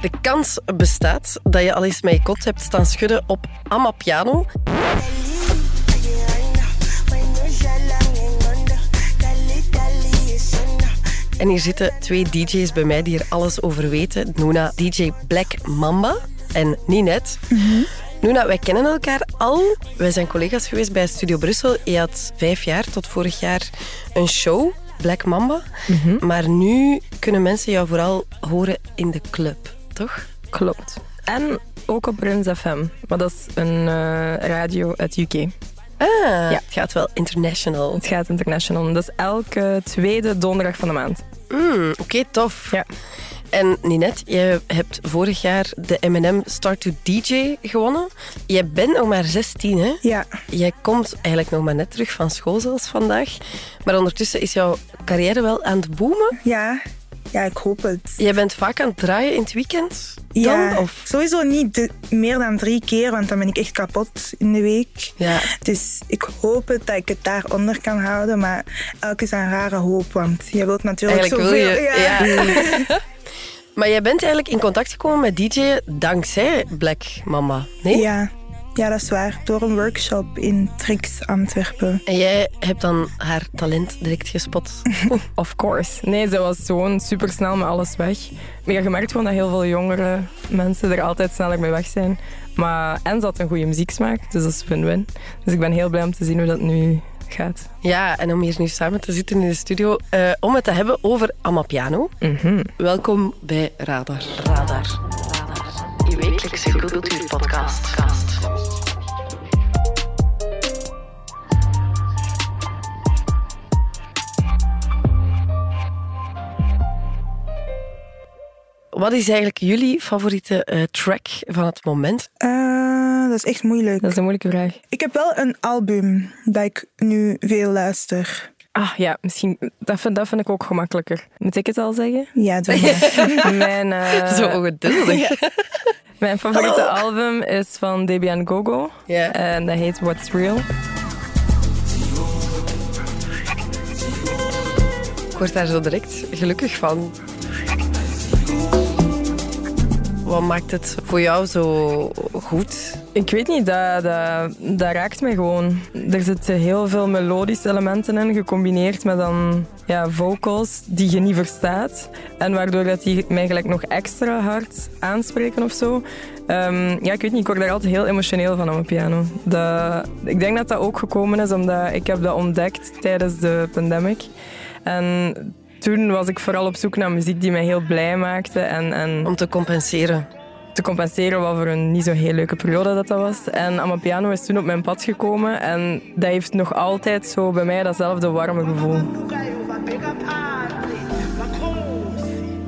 De kans bestaat dat je al eens met je kot hebt staan schudden op Amapiano. En hier zitten twee DJ's bij mij die er alles over weten. Nuna, DJ Black Mamba en Ninette. Nuna, wij kennen elkaar al. Wij zijn collega's geweest bij Studio Brussel. Je had vijf jaar tot vorig jaar een show, Black Mamba. Maar nu kunnen mensen jou vooral horen in de club, toch? Klopt. En ook op Bruns FM. Maar dat is een eh, radio uit UK. Ah, het gaat wel international. Het gaat international. Dat is elke tweede donderdag van de maand. Mm, Oké, tof. Ja. En Ninette, je hebt vorig jaar de M&M Start to DJ gewonnen. Je bent nog maar 16, hè? Ja, Jij komt eigenlijk nog maar net terug van school zoals vandaag. Maar ondertussen is jouw carrière wel aan het boomen. ja, ja, ik hoop het. Jij bent vaak aan het draaien in het weekend dan? Ja, Of? sowieso niet de- meer dan drie keer, want dan ben ik echt kapot in de week. Ja. Dus ik hoop het dat ik het daaronder kan houden, maar elke is een rare hoop, want je wilt natuurlijk Eigenlijk wil zoveel. je... Ja. maar jij bent eigenlijk in contact gekomen met DJ dankzij Black Mama, nee? ja. Ja, dat is waar. Door een workshop in Trix Antwerpen. En jij hebt dan haar talent direct gespot. Of course. Nee, ze was gewoon supersnel met alles weg. Maar je merkt gewoon dat heel veel jongere mensen er altijd sneller mee weg zijn. Maar, en ze had een goede muzieksmaak, dus dat is win-win. Dus ik ben heel blij om te zien hoe dat nu gaat. Ja, en om hier nu samen te zitten in de studio eh, om het te hebben over Amapiano. Mhm. Welkom bij Radar. Radar. Wekelijkse cultuurpodcast. Wat is eigenlijk jullie favoriete eh, track van het moment? Eh, dat is echt moeilijk. Dat is een moeilijke vraag. Ik heb wel een album dat ik nu veel luister. Ah ja, misschien, dat vind, dat vind ik ook gemakkelijker. Moet ik het al zeggen? Ja, doe maar. Mijn, eh, Zo ongeduldig. mijn favoriete album is van Debian Gogo. Ja. En dat heet What's Real. Ik word daar zo direct gelukkig van. Wat maakt het voor jou zo goed? Ik weet niet, dat, dat, dat raakt mij gewoon. Er zitten heel veel melodische elementen in, gecombineerd met dan ja, vocals die je niet verstaat. En waardoor dat die mij gelijk nog extra hard aanspreken of zo. Ehm, ja, ik weet niet, ik word daar altijd heel emotioneel van op mijn piano. Ik denk dat dat ook gekomen is omdat ik heb dat ontdekt tijdens de pandemic. En toen was ik vooral op zoek naar muziek die mij heel blij maakte. En, en Om te compenseren. te compenseren wat voor een niet zo heel leuke periode dat dat was. En Amapiano is toen op mijn pad gekomen en dat heeft nog altijd zo bij mij datzelfde warme gevoel.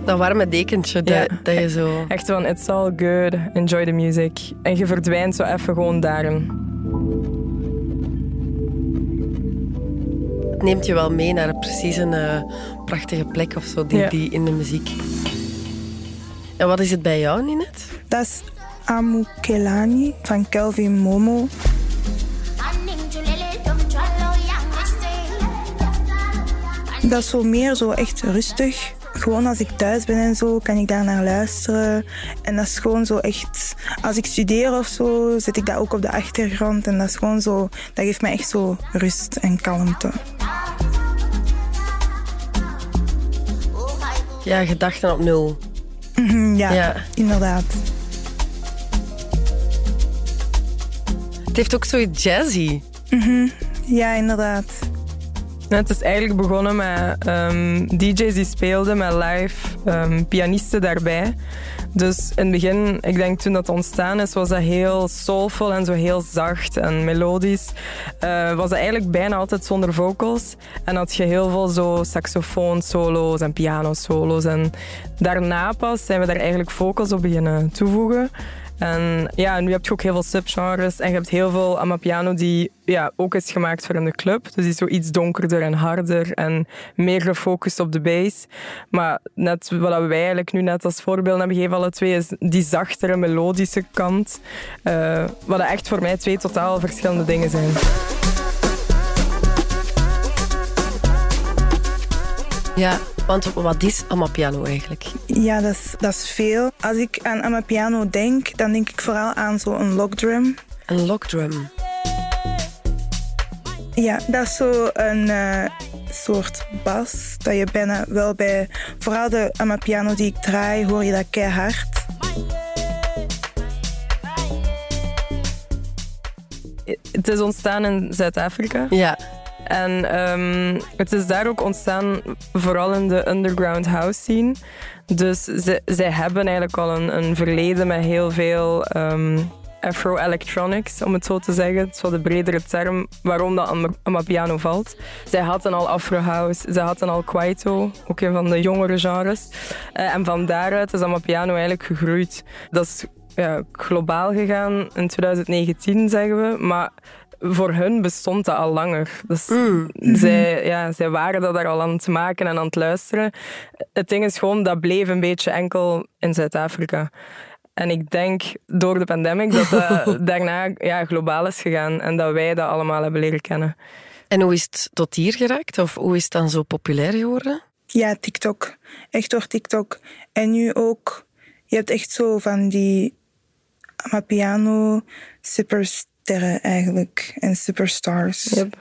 Dat warme dekentje dat, Ja. dat je zo... Echt van, it's all good, enjoy the music. En je verdwijnt zo even gewoon daarin. Het neemt je wel mee naar precies een eh, prachtige plek of zo, die, Ja. die in de muziek. En wat is het bij jou, Ninette? Dat is Amukelani van Kelvin Momo. Dat is zo meer zo echt rustig. Gewoon als ik thuis ben en zo, kan ik daar naar luisteren. En dat is gewoon zo echt... Als ik studeer of zo, zet ik dat ook op de achtergrond. En dat is gewoon zo... Dat geeft mij echt zo rust en kalmte. Ja, gedachten op nul. Mhm, Ja, Ja. inderdaad. Het heeft ook zoiets jazzy. Ja, inderdaad. Het is eigenlijk begonnen met ehm, DJ's die speelden met live ehm, pianisten daarbij. Dus in het begin, ik denk toen dat ontstaan is, was dat heel soulful en zo heel zacht en melodisch. Eh, was dat eigenlijk bijna altijd zonder vocals. En had je heel veel zo saxofoon solo's en piano solo's. En daarna pas zijn we daar eigenlijk vocals op beginnen toevoegen. En ja, nu heb je ook heel veel subgenres en je hebt heel veel Amapiano die ja, ook is gemaakt voor in de club. Dus die is zo iets donkerder en harder en meer gefocust op de bass. Maar net wat wij eigenlijk nu net als voorbeeld hebben gegeven, alle twee, is die zachtere, melodische kant. eh, wat echt voor mij twee totaal verschillende dingen zijn. Ja, Want wat is Amapiano eigenlijk? Ja, dat is, dat is veel. Als ik aan Amapiano denk, dan denk ik vooral aan zo'n lockdrum. Een lockdrum? Ja, dat is zo een uh, soort bas dat je bijna wel bij... Vooral de Amapiano die ik draai, hoor je dat keihard. Het is ontstaan in Zuid-Afrika. Ja. En um, het is daar ook ontstaan, vooral in de underground house scene. Dus ze, zij hebben eigenlijk al een, een verleden met heel veel um, Afro-electronics, om het zo te zeggen. Het is wel de bredere term waarom dat Amapiano valt. Zij hadden al Afro-house, ze hadden al Kwaito, ook een van de jongere genres. Uh, en van daaruit is Amapiano eigenlijk gegroeid. Dat is ja, globaal gegaan in 2019, zeggen we. Maar voor hun bestond dat al langer. Dus mm. zij, ja, zij waren dat daar al aan het maken en aan het luisteren. Het ding is gewoon, dat bleef een beetje enkel in Zuid-Afrika. En ik denk door de pandemic dat dat daarna ja, globaal is gegaan en dat wij dat allemaal hebben leren kennen. En hoe is het tot hier geraakt? Of hoe is het dan zo populair geworden? Ja, TikTok. Echt door TikTok. En nu ook, je hebt echt zo van die Amapiano supersterren eigenlijk en superstars. Yep.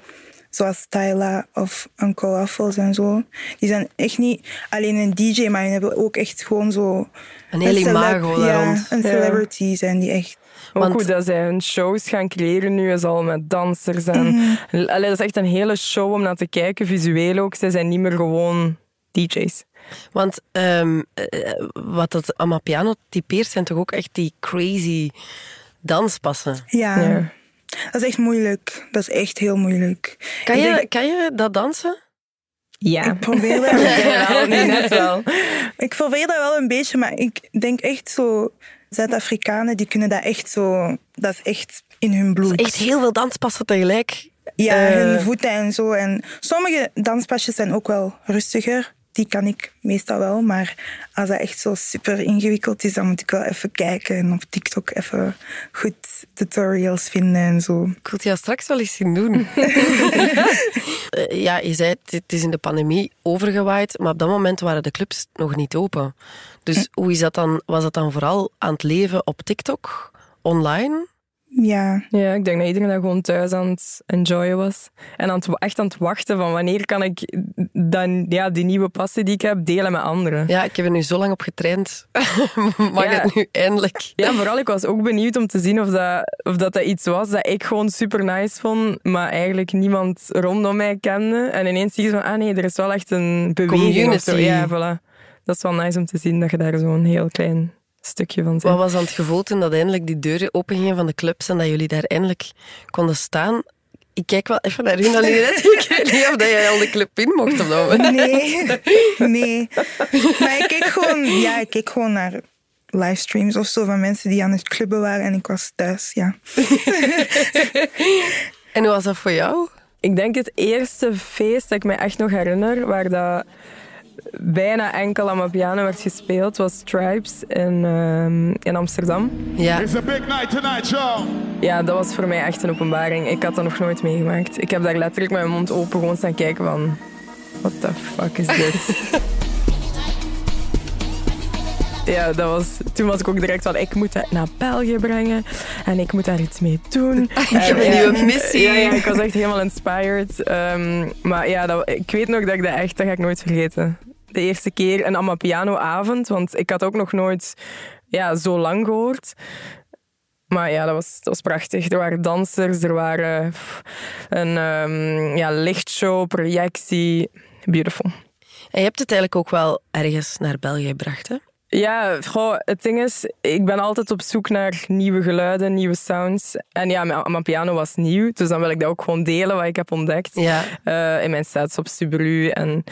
Zoals Tyla of Uncle Waffles en zo. Die zijn echt niet alleen een DJ, maar die hebben ook echt gewoon zo... Een hele imago Ja, een celebrity ja. zijn die echt. Ook Want... hoe dat zij hun shows gaan creëren nu is al met dansers. En... Mm -hmm. Allee, dat is echt een hele show om naar te kijken, visueel ook. Zij zijn niet meer gewoon DJ's. Want um, wat dat Amapiano typeert zijn toch ook echt die crazy danspassen? Ja. ja. Dat is echt moeilijk. Dat is echt heel moeilijk. Kan, je, denk... kan je dat dansen? Ja. Ik probeer dat wel. nee, net wel. Ik probeer dat wel een beetje, maar ik denk echt zo... Zuid-Afrikanen, die kunnen dat echt zo... Dat is echt in hun bloed. Echt heel veel danspassen tegelijk. Ja, uh... hun voeten en zo. En sommige danspasjes zijn ook wel rustiger die kan ik meestal wel. Maar als dat echt zo super ingewikkeld is, dan moet ik wel even kijken en op TikTok even goed tutorials vinden en zo. Ik wil het jou straks wel eens zien doen. ja, je zei het is in de pandemie overgewaaid, maar op dat moment waren de clubs nog niet open. Dus hoe is dat dan, was dat dan vooral aan het leven op TikTok, online? Ja. Ja, ik denk dat iedereen dat gewoon thuis aan het enjoyen was. En aan het, echt aan het wachten van wanneer kan ik dan, ja, die nieuwe passie die ik heb delen met anderen. Ja, ik heb er nu zo lang op getraind. Mag ja. het nu eindelijk? Ja, vooral ik was ook benieuwd om te zien of dat, of dat, dat iets was dat ik gewoon super nice vond, maar eigenlijk niemand rondom mij kende. En ineens zie je van, ah nee, er is wel echt een beweging. Community. Ja, voilà. Dat is wel nice om te zien dat je daar zo'n heel klein stukje van Wat was dan het gevoel toen dat eindelijk die deuren opengingen van de clubs en dat jullie daar eindelijk konden staan? Ik kijk wel even naar u, Alinette. Ik weet niet of dat jij al de club in mocht of dat Nee, nee. Maar ik keek gewoon, ja, ik keek gewoon naar livestreams of zo van mensen die aan het clubben waren en ik was thuis, ja. en hoe was dat voor jou? Ik denk het eerste feest dat ik me echt nog herinner, waar dat bijna enkel Amapiano werd gespeeld, was Stripes in, uh, in Amsterdam. Ja. It's a big night tonight, y'all. Ja, dat was voor mij echt een openbaring. Ik had dat nog nooit meegemaakt. Ik heb daar letterlijk met mijn mond open gewoon staan kijken van... What the fuck is dit? ja, dat was, toen was ik ook direct van, ik moet dat naar België brengen en ik moet daar iets mee doen. ik heb een nieuwe missie. Ja, ja, ik was echt helemaal inspired. Um, maar ja, dat, ik weet nog dat ik dat echt, dat ga ik nooit vergeten de eerste keer een Amapiano-avond. Want ik had ook nog nooit ja, zo lang gehoord. Maar ja, dat was, dat was prachtig. Er waren dansers, er waren een um, ja, lichtshow, projectie. Beautiful. En je hebt het eigenlijk ook wel ergens naar België gebracht, hè? Ja, goh, het ding is, ik ben altijd op zoek naar nieuwe geluiden, nieuwe sounds. En ja, mijn piano was nieuw, dus dan wil ik dat ook gewoon delen wat ik heb ontdekt. Ja. Uh, in mijn sets op Subaru. En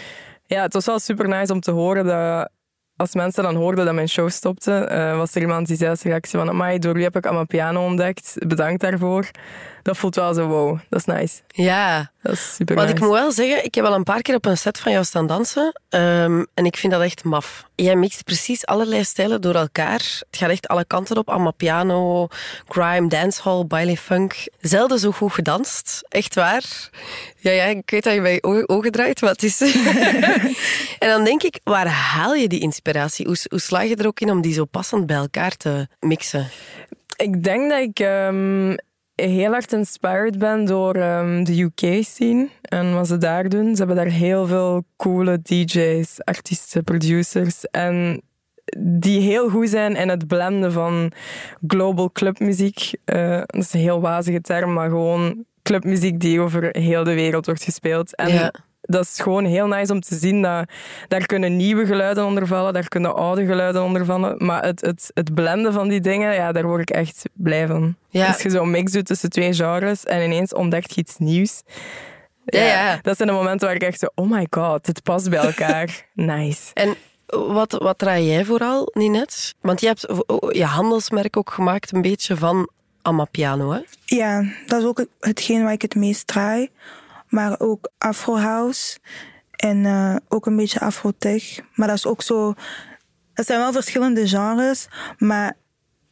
ja, het was wel super nice om te horen dat als mensen dan hoorden dat mijn show stopte, eh, was er iemand die zei als reactie van Amai, door wie heb ik Amapiano ontdekt? Bedankt daarvoor. Dat voelt wel zo wow, dat is nice. Ja, Dat is super want nice. ik moet wel zeggen, ik heb al een paar keer op een set van jou staan dansen. ehm, en ik vind dat echt maf. Jij mixt precies allerlei stijlen door elkaar. Het gaat echt alle kanten op. Amapiano, grime, dancehall, baile funk. Zelden zo goed gedanst. Echt waar. Ja, ja, ik weet dat je bij je ogen- ogen draait, maar het is... en dan denk ik, waar haal je die inspiratie? Hoe, hoe sla je er ook in om die zo passend bij elkaar te mixen? Ik denk dat ik ehm, heel hard inspired ben door ehm, de UK-scene en wat ze daar doen. Ze hebben daar heel veel coole DJ's, artiesten, producers en die heel goed zijn in het blenden van global clubmuziek. Eh, dat is een heel wazige term, maar gewoon clubmuziek die over heel de wereld wordt gespeeld. En. Dat is gewoon heel nice om te zien dat daar kunnen nieuwe geluiden onder vallen, daar kunnen oude geluiden onder vallen. Maar het, het, het blenden van die dingen, ja, daar word ik echt blij van. Ja. Als je zo'n mix doet tussen twee genres en ineens ontdekt je iets nieuws. Ja, ja. Dat zijn de momenten waar ik echt zo, oh my god, het past bij elkaar. nice. En wat, wat draai jij vooral, Ninette? Want je hebt je handelsmerk ook gemaakt een beetje van Amapiano, hè? Ja, dat is ook het- hetgeen waar ik het meest draai. Maar ook Afro House en eh, ook een beetje Afrotech. Maar dat is ook zo... Het zijn wel verschillende genres, maar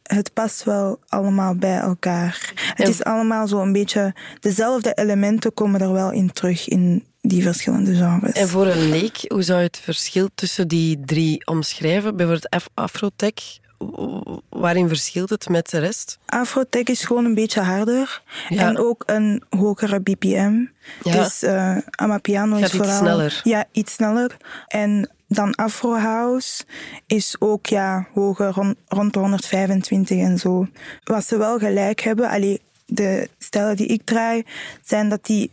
het past wel allemaal bij elkaar. Het is allemaal zo een beetje... Dezelfde elementen komen er wel in terug in die verschillende genres. En voor een leek, hoe zou je het verschil tussen die drie omschrijven? Bijvoorbeeld Af- Afrotech, waarin verschilt het met de rest? Afrotech is gewoon een beetje harder. Ja. En ook een hogere BPM. Ja. Dus eh Amapiano is iets vooral... sneller. Ja, iets sneller. En dan Afro House is ook ja, hoger, rond, rond de 125 en zo. Wat ze wel gelijk hebben, allee, de stijlen die ik draai, zijn dat die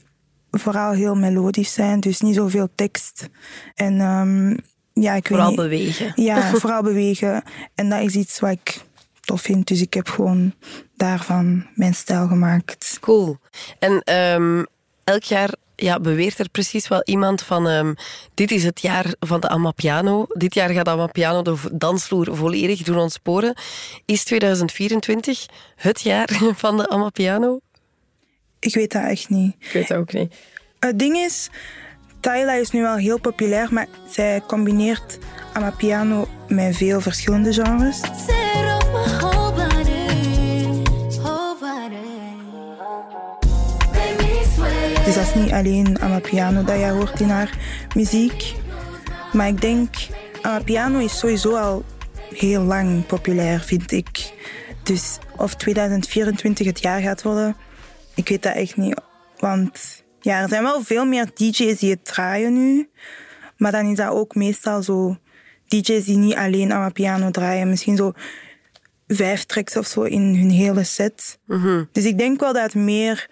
vooral heel melodisch zijn. Dus niet zoveel tekst. En ehm, ja, ik weet Vooral bewegen. Ja, vooral bewegen. En dat is iets wat ik tof vind. Dus ik heb gewoon daarvan mijn stijl gemaakt. Cool. En ehm, elk jaar ja, beweert er precies wel iemand van... ehm, dit is het jaar van de Amapiano. Dit jaar gaat Amapiano de dansvloer volledig doen ontsporen. Is 2024 het jaar van de Amapiano? Ik weet dat echt niet. Ik weet dat ook niet. Het ding is, Tyla is nu wel heel populair, maar zij combineert Amapiano met veel verschillende genres. Dus dat is niet alleen Amapiano dat jij hoort in haar muziek. Maar ik denk, Amapiano is sowieso al heel lang populair, vind ik. Dus of 2024 het jaar gaat worden, ik weet dat echt niet. Want ja, er zijn wel veel meer DJ's die het draaien nu. Maar dan is dat ook meestal zo DJ's die niet alleen Amapiano draaien. Misschien zo vijf tracks of zo in hun hele set. Dus ik denk wel dat het meer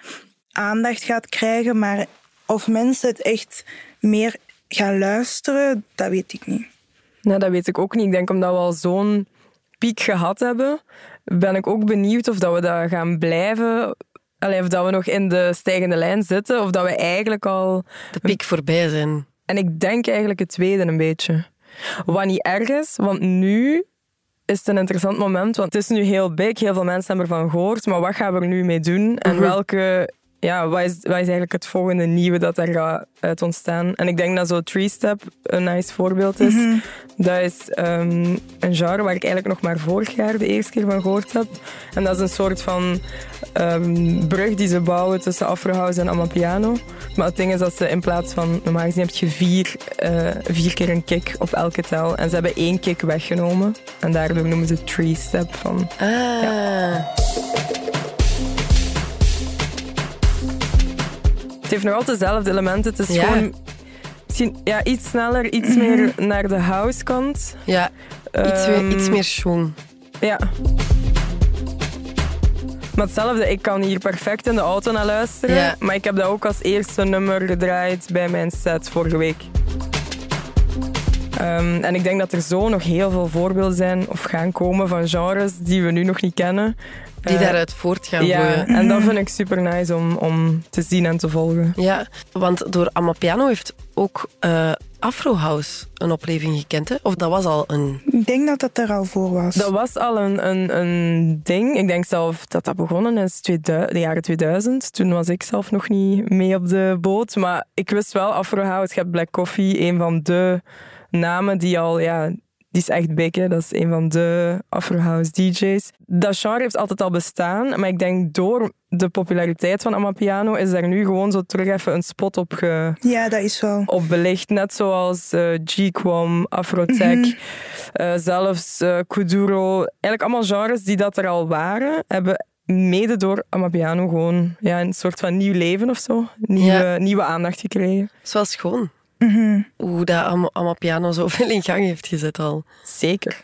aandacht gaat krijgen, maar of mensen het echt meer gaan luisteren, dat weet ik niet. Nou, dat weet ik ook niet. Ik denk omdat we al zo'n piek gehad hebben, ben ik ook benieuwd of dat we dat gaan blijven. Allee, of dat we nog in de stijgende lijn zitten, of dat we eigenlijk al... De piek voorbij zijn. En ik denk eigenlijk het tweede een beetje. Wat niet erg is, want nu is het een interessant moment. Want het is nu heel big, heel veel mensen hebben ervan gehoord. Maar wat gaan we er nu mee doen? En welke... Ja, wat is, wat is eigenlijk het volgende nieuwe dat er gaat uit ontstaan? En ik denk dat zo Three Step een nice voorbeeld is. Dat is ehm, een genre waar ik eigenlijk nog maar vorig jaar de eerste keer van gehoord heb. En dat is een soort van ehm, brug die ze bouwen tussen Afro House en Amapiano. Maar het ding is dat ze in plaats van, normaal gezien heb je vier, eh, vier keer een kick op elke tel. En ze hebben één kick weggenomen. En daardoor noemen ze het Three Step van. Ah. Heeft nog altijd dezelfde elementen. Het is Ja. gewoon misschien ja, iets sneller, iets meer naar de house kant. Ja, iets, Ehm, meer, iets meer schwung. Ja. Maar hetzelfde, ik kan hier perfect in de auto naar luisteren. Ja. Maar ik heb dat ook als eerste nummer gedraaid bij mijn set vorige week. Ehm, en ik denk dat er zo nog heel veel voorbeelden zijn of gaan komen van genres die we nu nog niet kennen. Die Eh, daaruit voort gaan Ja, vloeien. en dat vind ik super nice om, om te zien en te volgen. Ja, want door Amapiano heeft ook eh Afro House een opleving gekend, hè? Of dat was al een... Ik denk dat dat er al voor was. Dat was al een, een, een ding. Ik denk zelf dat dat begonnen is 2000, de jaren 2000. Toen was ik zelf nog niet mee op de boot. Maar ik wist wel, Afro House, je hebt Black Coffee, een van de namen die al... Ja, die is echt big, hè. dat is een van de Afro House DJ's. Dat genre heeft altijd al bestaan, maar ik denk door de populariteit van Amapiano is daar nu gewoon zo terug even een spot op ge, Ja, dat is wel. op belicht. Net zoals eh G-Quam, Afrotech, eh, zelfs eh, Kuduro. Eigenlijk allemaal genres die dat er al waren, hebben mede door Amapiano gewoon ja, een soort van nieuw leven of zo. Nieuwe, Ja. nieuwe aandacht gekregen. Het is wel schoon. Mhm. Hoe dat Am- Amapiano zoveel in gang heeft gezet al. Zeker.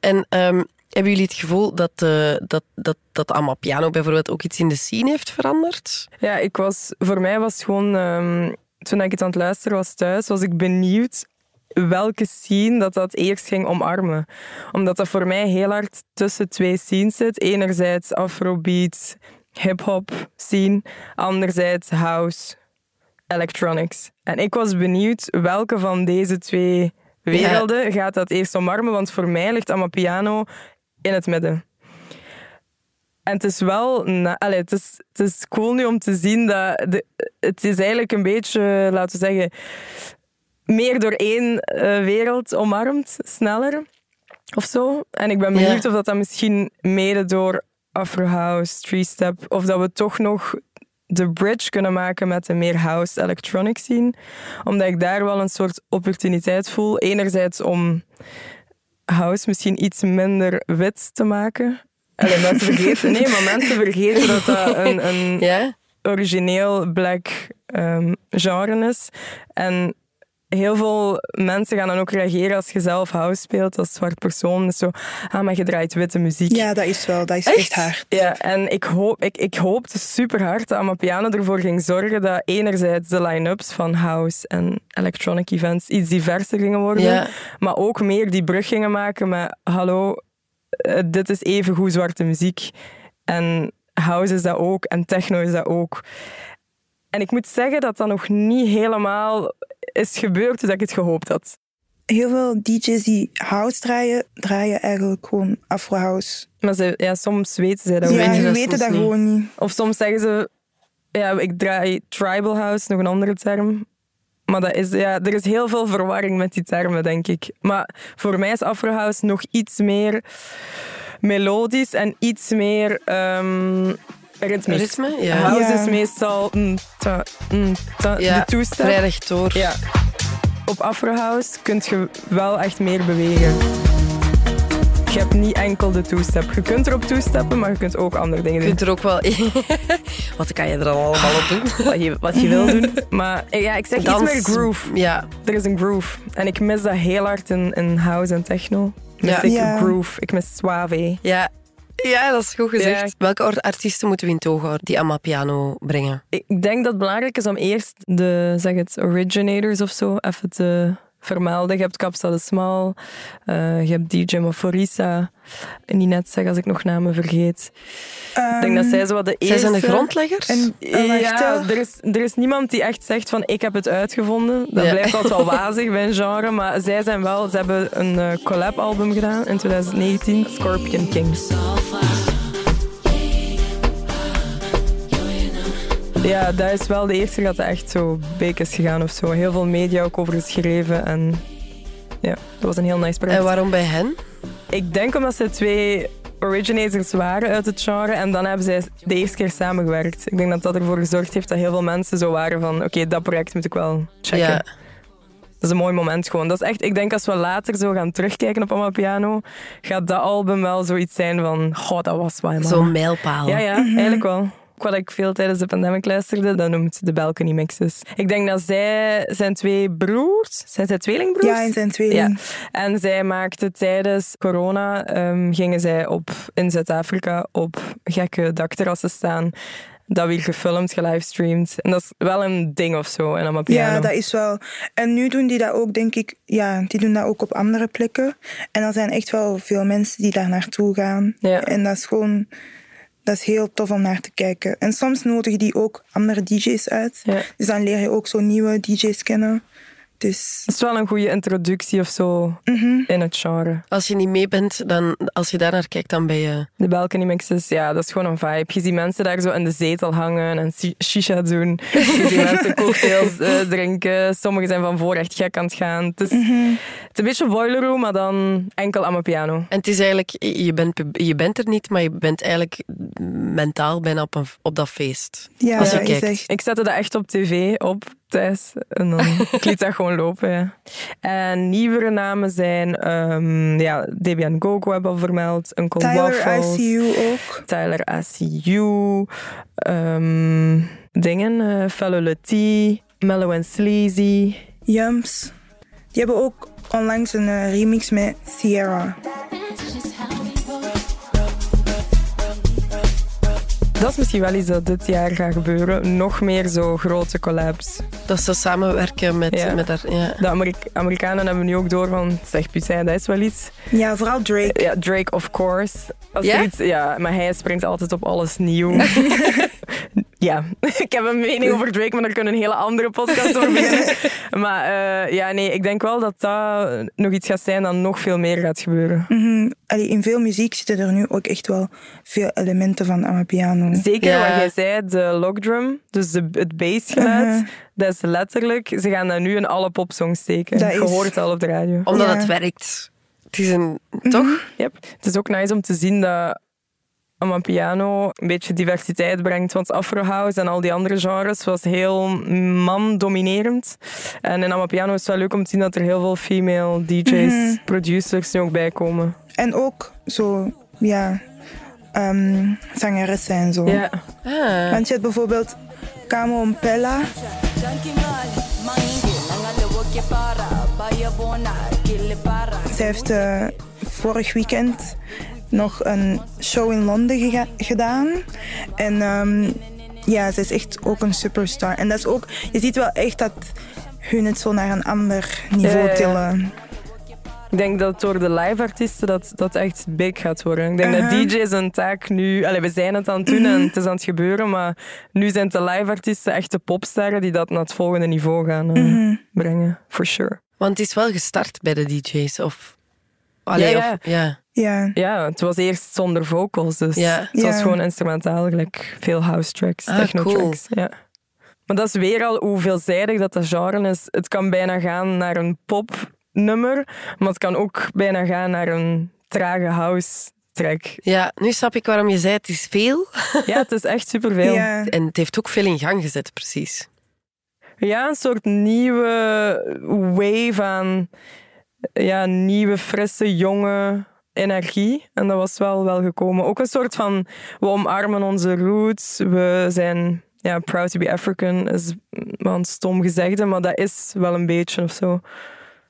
En ehm, hebben jullie het gevoel dat, eh dat, dat, dat Amapiano bijvoorbeeld ook iets in de scene heeft veranderd? Ja, ik was, voor mij was gewoon, ehm, toen ik het aan het luisteren was thuis, was ik benieuwd welke scene dat dat eerst ging omarmen. Omdat dat voor mij heel hard tussen twee scenes zit. Enerzijds afrobeat, hip-hop scene, anderzijds house, electronics. En ik was benieuwd welke van deze twee werelden gaat dat eerst omarmen, want voor mij ligt Amapiano in het midden. En het is wel... na- allee, het, is, het is cool nu om te zien dat... De, het is eigenlijk een beetje, laten we zeggen... Meer door één eh, wereld omarmd, sneller. Of zo. En ik ben Ja. benieuwd of dat, dat misschien mede door Afro House, Three Step... Of dat we toch nog de bridge kunnen maken met een meer house electronic scene. Omdat ik daar wel een soort opportuniteit voel. Enerzijds om house misschien iets minder wit te maken. Allee, mensen vergeten, nee, maar mensen vergeten dat dat een, een origineel black ehm, genre is. En heel veel mensen gaan dan ook reageren als je zelf house speelt als zwart persoon. Dus zo, ah, maar je draait witte muziek. Ja, dat is wel. Dat is echt, hard. Ja, en ik, hoop, ik, ik hoopte super hard dat Amapiano ervoor ging zorgen dat enerzijds de line-ups van house en electronic events iets diverser gingen worden, Ja. maar ook meer die brug gingen maken met hallo, eh, dit is even goed zwarte muziek. En house is dat ook en techno is dat ook. En ik moet zeggen dat dat nog niet helemaal is gebeurd toen ik het gehoopt had. Heel veel DJ's die house draaien, draaien eigenlijk gewoon Afro House. Maar ze, ja, soms weten zij dat Ja, weten je dat niet. gewoon niet. Of soms zeggen ze, ja, ik draai tribal house, nog een andere term. Maar dat is, ja, er is heel veel verwarring met die termen, denk ik. Maar voor mij is Afro House nog iets meer melodisch en iets meer ehm ritmisch. Ritme? Ja. House Ja. is meestal mm, ta, mm, ta, Ja, de toestap. vrij rechtdoor. Ja. Op Afro House kun je wel echt meer bewegen. Je hebt niet enkel de toestep. Je kunt erop toesteppen, maar je kunt ook andere dingen Je doen. kunt er ook wel... Wat kan je er al allemaal op doen? wat je, wat je wil doen. Maar ja, ik zeg Dans. iets meer groove. Ja, Er is een groove. En ik mis dat heel hard in, in house en techno. Mis Ja. ik Ja. groove. Ik mis suave. ja. Ja, dat is goed gezegd. Ja. Welke artiesten moeten we in togo houden die Amapiano brengen? Ik denk dat het belangrijk is om eerst de zeg het, originators of zo even te vermelden. Je hebt Capsa de Smal, eh, je hebt DJ niet net zeggen als ik nog namen vergeet. ik denk dat zij zo wat de Zij eerste... zijn de grondleggers? En wacht, Ja, er is, er is niemand die echt zegt van ik heb het uitgevonden. Dat Ja. blijft altijd wel wazig bij een genre. Maar zij zijn wel, ze hebben een eh, collab-album gedaan in 2019, Scorpion King. Ja, dat is wel de eerste dat het echt zo big is gegaan of zo. Heel veel media ook over geschreven en ja, dat was een heel nice project. En waarom bij hen? Ik denk omdat ze twee originators waren uit het genre en dan hebben zij de eerste keer samengewerkt. Ik denk dat dat ervoor gezorgd heeft dat heel veel mensen zo waren van oké, dat project moet ik wel checken. Ja. Dat is een mooi moment gewoon. Dat is echt, ik denk als we later zo gaan terugkijken op Amapiano, gaat dat album wel zoiets zijn van, goh, dat was wel. Zo'n mijlpaal. Ja, ja, eigenlijk wel. Wat ik veel tijdens de pandemic luisterde, dat noemt de Balcony Mixes. Ik denk dat zij zijn twee broers, zijn zij tweelingbroers? Ja, en zijn tweeling. Ja. En zij maakten tijdens corona, ehm, gingen zij op, in Zuid-Afrika op gekke dakterrassen staan. Dat weer gefilmd, gelivestreamd. En dat is wel een ding of zo in Amapiano. Ja, dat is wel. En nu doen die dat ook, denk ik. Ja, die doen dat ook op andere plekken. En er zijn echt wel veel mensen die daar naartoe gaan. Ja. En dat is gewoon. Dat is heel tof om naar te kijken. En soms nodigen die ook andere DJ's uit. Ja. Dus dan leer je ook zo nieuwe DJ's kennen. Dus Het is wel een goede introductie of zo mhm. in het genre. Als je niet mee bent, dan, als je daar naar kijkt, dan ben je... De Balcony Mixes, ja, dat is gewoon een vibe. Je ziet mensen daar zo in de zetel hangen en shisha doen. Je ziet mensen cocktails eh, drinken. Sommigen zijn van voor echt gek aan het gaan. Het is, het is een beetje boiler room, maar dan enkel aan mijn piano. En het is eigenlijk, je bent, je bent er niet, maar je bent eigenlijk mentaal bijna op, een, op dat feest. ja, Als je dat is kijkt. echt... Ik zette dat echt op tv op thuis en dan ik liet dat gewoon lopen. Ja. En nieuwere namen zijn ehm ja, Debian Gogo hebben we al vermeld, Uncle Tyler Waffles, ICU ook. Tyler ICU, ehm, dingen, eh Fellow Letty, Mellow and Sleazy. Yums. Die hebben ook onlangs een eh, remix met Sierra. Dat is misschien wel iets dat dit jaar gaat gebeuren. Nog meer zo grote collabs. Dat ze samenwerken met, Ja. met haar... Ja. De Amerik- Amerikanen hebben nu ook door van, zeg Putijn, dat is wel iets. Ja, vooral Drake. Ja, Drake, of course. Als Ja? er iets, ja, maar hij springt altijd op alles nieuw. ja, ik heb een mening over Drake, maar daar kunnen een hele andere podcast over beginnen. Maar eh, ja, nee, ik denk wel dat dat nog iets gaat zijn dat nog veel meer gaat gebeuren. Mhm. Allee, in veel muziek zitten er nu ook echt wel veel elementen van Amapiano. Zeker Ja. wat jij zei, de log drum, dus de, het bassgeluid, Uh-huh. dat is letterlijk, ze gaan dat nu in alle popsongs steken. Dat Je is- hoort het al op de radio. Omdat Ja. het werkt. Het is een... Toch? Yep. Het is ook nice om te zien dat Amapiano een beetje diversiteit brengt. Want Afro House en al die andere genres was heel man-dominerend. En in Amapiano is het wel leuk om te zien dat er heel veel female DJ's, producers nu ook bij komen. En ook zo, ja, ehm zangeressen en zo. Ja. Ah. Want je hebt bijvoorbeeld Camo Mpella. Zij heeft eh, vorig weekend nog een show in Londen gedaan. En ehm, ja, ze is echt ook een superstar. En dat is ook, je ziet wel echt dat hun het zo naar een ander niveau Ja, ja, ja. tillen. Ik denk dat door de live-artiesten dat dat echt big gaat worden. Ik denk Uh-huh. dat DJ's een taak nu... We zijn het aan het doen en het is aan het gebeuren, maar nu zijn het de live-artiesten echt de popsterren die dat naar het volgende niveau gaan eh, brengen. For sure. Want het is wel gestart bij de DJ's, of... Allee, Ja, ja. Of, ja. Ja, Ja, het was eerst zonder vocals, dus Ja. het was Ja. gewoon instrumentaal, gelijk veel house tracks, Ah, techno cool. tracks. Ja. Maar dat is weer al hoe veelzijdig dat dat genre is. Het kan bijna gaan naar een popnummer, maar het kan ook bijna gaan naar een trage house track. ja, nu snap ik waarom je zei het is veel. Ja, het is echt superveel. ja. En het heeft ook veel in gang gezet, precies. Ja, een soort nieuwe wave aan ja, nieuwe, frisse, jonge energie. En dat was wel wel gekomen. Ook een soort van, we omarmen onze roots. We zijn ja, proud to be African, is wel een stom gezegde, maar dat is wel een beetje of zo.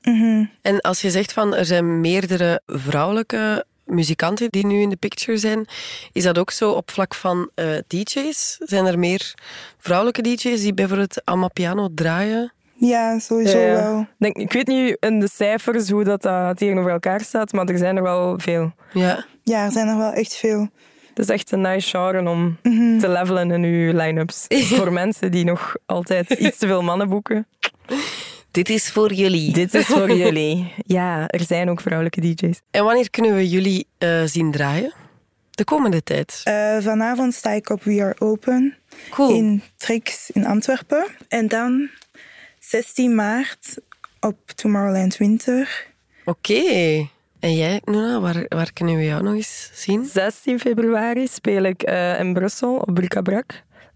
Mhm. En als je zegt van er zijn meerdere vrouwelijke muzikanten die nu in de picture zijn, is dat ook zo op vlak van eh, DJ's? Zijn er meer vrouwelijke DJ's die bijvoorbeeld Amapiano draaien? Ja, sowieso Ja, ja. wel. Ik Denk, ik weet niet in de cijfers hoe dat, dat tegenover elkaar staat, maar er zijn er wel veel. Ja. Ja, er zijn er wel echt veel. Het is echt een nice genre om Mhm. te levelen in uw line-ups. Voor mensen die nog altijd iets te veel mannen boeken. Dit is voor jullie. Dit is voor jullie. Ja, er zijn ook vrouwelijke DJ's. En wanneer kunnen we jullie eh, zien draaien? De komende tijd. Eh, vanavond sta ik op We Are Open Cool. in Trix in Antwerpen. En dan 16 maart op Tomorrowland Winter. Oké. En jij, Nuna, waar, waar kunnen we jou nog eens zien? 16 februari speel ik eh, in Brussel op Bric-a-Brac.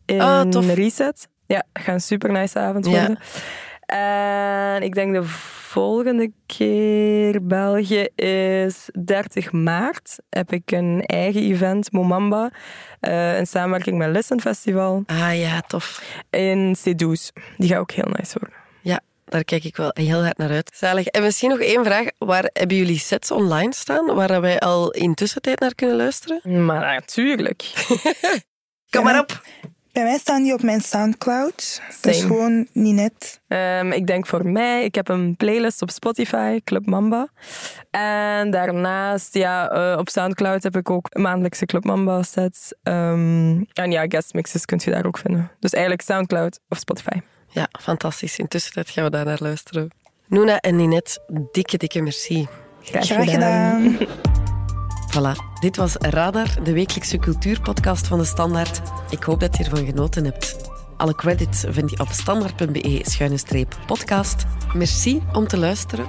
In tof. Reset. Ja, gaat een super nice avond Ja. worden. En ik denk de volgende keer België is 30 maart. Heb ik een eigen event, Momamba. eh, in samenwerking met Listen Festival Ah ja, tof. in Cedous. Die gaat ook heel nice worden. Ja, daar kijk ik wel heel hard naar uit. Zalig. En misschien nog één vraag. Waar hebben jullie sets online staan, waar wij al in tussentijd naar kunnen luisteren? Maar natuurlijk. Kom maar op. Bij mij staan die op mijn Soundcloud. Dat is gewoon niet net. Ehm, ik denk voor mij, ik heb een playlist op Spotify, Club Mamba. En daarnaast, ja, eh, op Soundcloud heb ik ook maandelijkse Club Mamba sets. Ehm, en ja, guest mixes kunt je daar ook vinden. Dus eigenlijk Soundcloud of Spotify. Ja, fantastisch. In tussentijd gaan we daar naar luisteren. Noona en Ninette, dikke, dikke merci. Graag, Graag gedaan. Voilà, dit was Radar, de wekelijkse cultuurpodcast van de Standaard. Ik hoop dat je ervan genoten hebt. Alle credits vind je op standaard.be-podcast. Merci om te luisteren